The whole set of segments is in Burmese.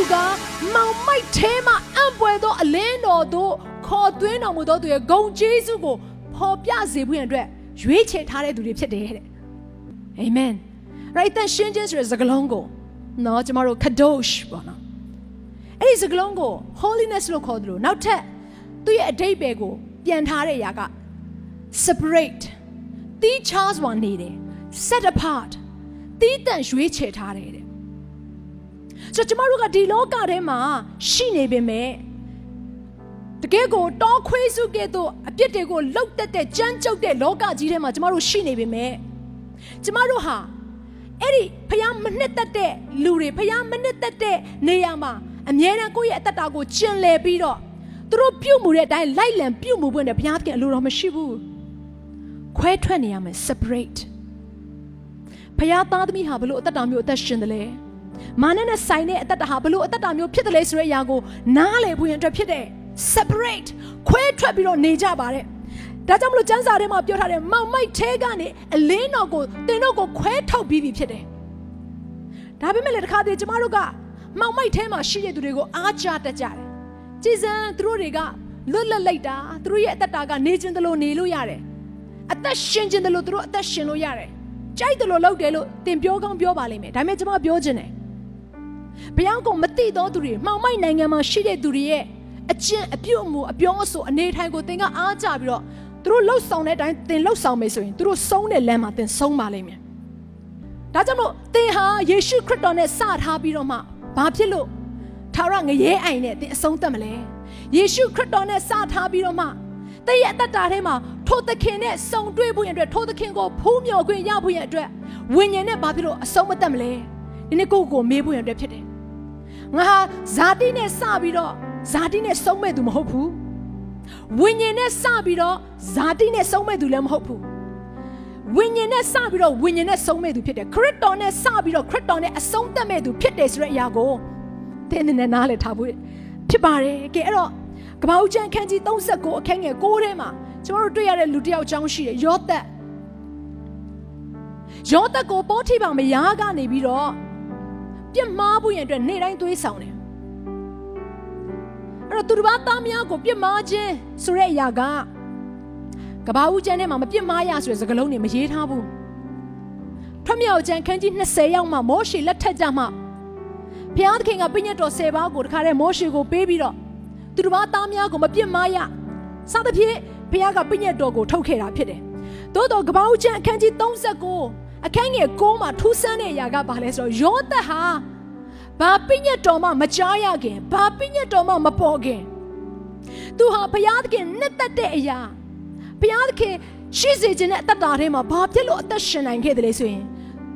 တို့မူကားမောင်မိုက်ထဲမှာအံ့ပွေသောအလင်းတော်တို့ခေါ်သွင်းတော်မူသောသူရဲ့ဂုံကျေးဇူးကိုဖော်ပြစေဖို့ရန်အတွက်ရွေးချယ်ထားတဲ့သူတွေဖြစ်တယ်တဲ့အာမင်ရိုက်တန်ရှင်းချင်းဆိုတဲ့စကားလုံးကိုနော်ကျမတို့ kadosh ပေါ့နော်အဲ့ဒီစကားလုံးကို holiness လို့ခေါ်တယ်လို့နောက်ထပ်သူ့ရဲ့အဓိပ္ပာယ်ကို ပြန်ထားတဲ့အရာက separate တီးခြားစွာနေတယ် set apart တီးတန့်ရွေးချယ်ထားတယ်တဲ့ ဆိုတော့ကျမတို့ကဒီလောကထဲမှာရှိနေပေမဲ့တကယ်ကိုတောခွေးစုကဲ့သို့အပြစ်တွေကိုလှုပ်တက်တဲ့ကြမ်းကြုတ်တဲ့လောကကြီးထဲမှာကျမတို့ရှိနေပေမဲ့ကျမတို့ဟာအဲ့ဒီဖျားမနှစ်သက်တဲ့လူတွေဖျားမနှစ်သက်တဲ့နေရာမှာအမြဲတမ်းကိုယ့်ရဲ့အသက်တာကိုကျင်လည်ပြီးတော့သူတို့ပြုတ်မှုတဲ့အတိုင်းလိုက်လံပြုတ်မှုပွင့်တဲ့ဘုရားသခင်အလိုတော်မရှိဘူးခွဲထွက်နေရမယ် separate ဖျားသားသမီးဟာဘလို့အသက်တာမျိုးအသက်ရှင်တယ်လဲ မာနနဲ့ဆိုင်တဲ့အသက်တာဟာဘလို့အသက်တာမျိုးဖြစ်တယ်လဲဆိုတဲ့အရာကိုနားလည်ဖို့ရန်အတွက်ဖြစ်တဲ့ separate ခွဲထွက်ပြီးတော့နေကြပါတဲ့ဒါကြောင့်မလို့ကျမ်းစာထဲမှာပြောထားတယ်မောင်မိုက်ထဲကနေအလင်းတော်ကိုတင်တော့ကိုခွဲထုတ်ပြီးပြီဖြစ်တယ်ဒါပေမဲ့လည်းတစ်ခါတည်းကျမတို့ကမောင်မိုက်ထဲမှာရှိတဲ့သူတွေကိုအားကြတတ်ကြတယ်ကြည်စံသူတို့တွေကလွတ်လပ်လိုက်တာသူတို့ရဲ့အသက်တာကနေခြင်းတလို့နေလို့ရတယ်အသက်ရှင်ခြင်းတလို့သူတို့အသက်ရှင်လို့ရတယ်ကြိုက်တယ်လို့လုပ်တယ်လို့သင်ပြောကောင်းပြောပါလိမ့်မယ်ဒါပေမဲ့ကျွန်မပြောခြင်းတယ် ဘုရားကမသိသောသူတွေမှောင်မိုက်နိုင်ငံမှာရှိတဲ့သူတွေရဲ့အကျင့်အပြုတ်အမူအပြောအဆိုအနေထိုင်ကိုသင်ကအားကြပြီးတော့သူတို့လှုပ်ဆောင်တဲ့အတိုင်းသင်လှုပ်ဆောင်မယ်ဆိုရင်သူတို့ဆုံးတဲ့လမ်းမှာသင်ဆုံးပါလိမ့်မယ်ဒါကြောင့်မို့သင်ဟာယေရှုခရစ်တော်နဲ့စထားပြီးတော့မှဘာဖြစ်လို့ထာဝရငရဲအိုင်နဲ့သင်အဆုံးသတ်မလဲယေရှုခရစ်တော်နဲ့စထားပြီးတော့မှတည့်ရဲ့အတ္တတာထဲမှာထိုသခင်နဲ့စုံတွေ့ဖို့ရန်အတွက်ထိုသခင်ကိုဖူးမြော်ခွင့်ရဖို့ရန်အတွက်ဝိညာဉ်နဲ့ဘာဖြစ်လို့အဆုံးမသတ်မလဲ ဒီနေ့ကိုယ့်ကိုမေးဖို့ရန်အတွက်ဖြစ်တယ်ငါဟာဇာတိနဲ့စပြီးတော့ဇာတိနဲ့ဆုံးမဲ့သူမဟုတ်ဘူးဝိညာဉ်နဲ့စပြီးတော့ဇာတိနဲ့ဆုံးမဲ့သူလည်းမဟုတ်ဘူးဝိညာဉ်နဲ့စပြီးတော့ဝိညာဉ်နဲ့ဆုံးမဲ့သူဖြစ်တယ်ခရစ်တော်နဲ့စပြီးတော့ခရစ်တော်နဲ့အဆုံးသတ်မဲ့သူဖြစ်တယ်ဆိုတဲ့အရာကိုသင်နဲ့နားလည်ထားဖို့ဖြစ်ပါတယ်ကဲအဲ့တော့ကပ္ပဦးကျမ်းခန်းကြီး39အခန်းငယ်6ထဲမှာကျွန်တော်တို့တွေ့ရတဲ့လူတစ်ယောက်အကြောင်းရှိတယ်ယောသက်ယောသက်ကိုပိုးထိပါမယားကနေပြီးတော့ ပြစ်မှားဖို့ရန်အတွက်နေ့တိုင်းသွေးဆောင်တယ်အဲ့တော့သူတစ်ပါးသားများကိုပြစ်မှားခြင်းဆိုတဲ့အရာကကဘာဦးကျမ်းထဲမှာမပြစ်မှားရဆိုတဲ့စကားလုံးတွေမရေးထားဘူးဖျမြောက်ကျမ်းခန်းကြီး20ရောက်မှမောရှေလက်ထက်ကြမှဘုရားသခင်ကပြည့်ညတ်တော်10ပါးကိုတခါတည်းမောရှေကိုပေးပြီးတော့သူတစ်ပါးသားများကိုမပြစ်မှားရစသဖြင့်ဘုရားကပြည့်ညတ်တော်ကိုထုတ်ခဲ့တာဖြစ်တယ်သို့တော့ကဘာဦးကျမ်းအခန်းကြီး39 အခန်းငယ်6မှာထူးဆန်းတဲ့အရာကဘာလဲဆိုတော့ယောသက်ဟာဘာပြည့်ညတ်တော်မှမကြားရခင်ဘာပြည့်ညတ်တော်မှမပေါ်ခင်သူဟာဘုရားသခင်နှစ်သက်တဲ့အရာဘုရားသခင်ရှိစေခြင်းနဲ့အသက်တာထဲမှာဘာဖြစ်လို့အသက်ရှင်နိုင်ခဲ့တယ်လဲဆိုရင်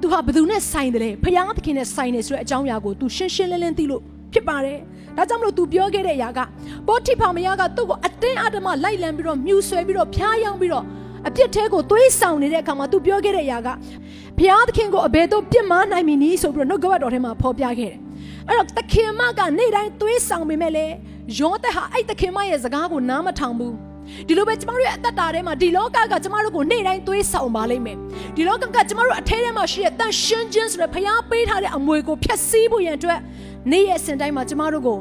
သူဟာဘယ်သူနဲ့ဆိုင်တယ်လဲဘုရားသခင်နဲ့ဆိုင်တယ်ဆိုတဲ့အကြောင်းအရာကိုသူရှင်းရှင်းလင်းလင်းသိလို့ဖြစ်ပါတယ်ဒါကြောင့်မလို့ तू ပြောခဲ့တဲ့အရာကပေါတိဖာမယားကသူ့ကိုအတင်းအဓမ္မလိုက်လံပြီးတော့မြူဆွဲပြီးတော့ဖျားယောင်းပြီးတော့ အပြစ်ထဲကိုသွေးဆောင်နေတဲ့အခါမှာ तू ပြောခဲ့တဲ့အရာကဘုရားသခင်ကိုအဘယ်တော့ပြစ်မှားနိုင်မည်နည်းဆိုပြီးတော့နှုတ်ကပတ်တော်ထဲမှာဖော်ပြခဲ့တယ်အဲ့တော့သခင်မကနေ့တိုင်းသွေးဆောင်ပေမဲ့လေယောသက်ဟာအဲ့သခင်မရဲ့စကားကိုနားမထောင်ဘူးဒီလိုပဲကျမတို့ရဲ့အသက်တာထဲမှာဒီလောကကကျမတို့ကိုနေ့တိုင်းသွေးဆောင်ပါလိမ့်မယ်ဒီလောကကကျမတို့အထဲထဲမှာရှိတဲ့တန်ရှင်းခြင်းဆိုတဲ့ဖျားပေးထားတဲ့အမွေကိုဖျက်ဆီးဖို့ရန်အတွက်နေ့ရက်စင်တိုင်းမှာကျမတို့ကို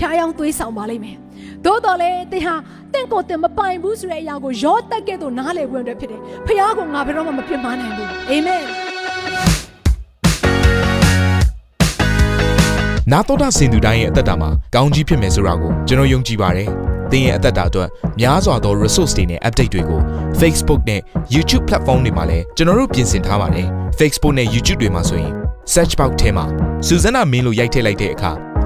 ဖျားယောင်းသွေးဆောင်ပါလိမ့်မယ်သို့တော်လည်းသင်ဟာတင့်ကိုတင်မပိုင်ဘူးဆိုတဲ့အရာကိုရောတက်ကဲ့သို့နားလည်ဖို့အတွက်ဖြစ်တယ်ဖျားကိုငါဘယ်တော့မှမပြစ်မှားနိုင်ဘူးအာမင်နာတော်တာစင်သူတိုင်းရဲ့အသက်တာမှာကောင်းကြီးဖြစ်မယ်ဆိုတာကိုကျွန်တော်ယုံကြည်ပါတယ်။သင်ရဲ့အသက်တာအတွက်များစွာသော resource တွေနဲ့ update တွေကို Facebook နဲ့ YouTube platform တွေမှာလည်းကျွန်တော်တို့ပြင်ဆင်ထားပါတယ်။ Facebook နဲ့ YouTube တွေမှာဆိုရင် search box ထဲမှာစုစွမ်းနာမင်းလို့ရိုက်ထည့်လိုက်တဲ့အခါ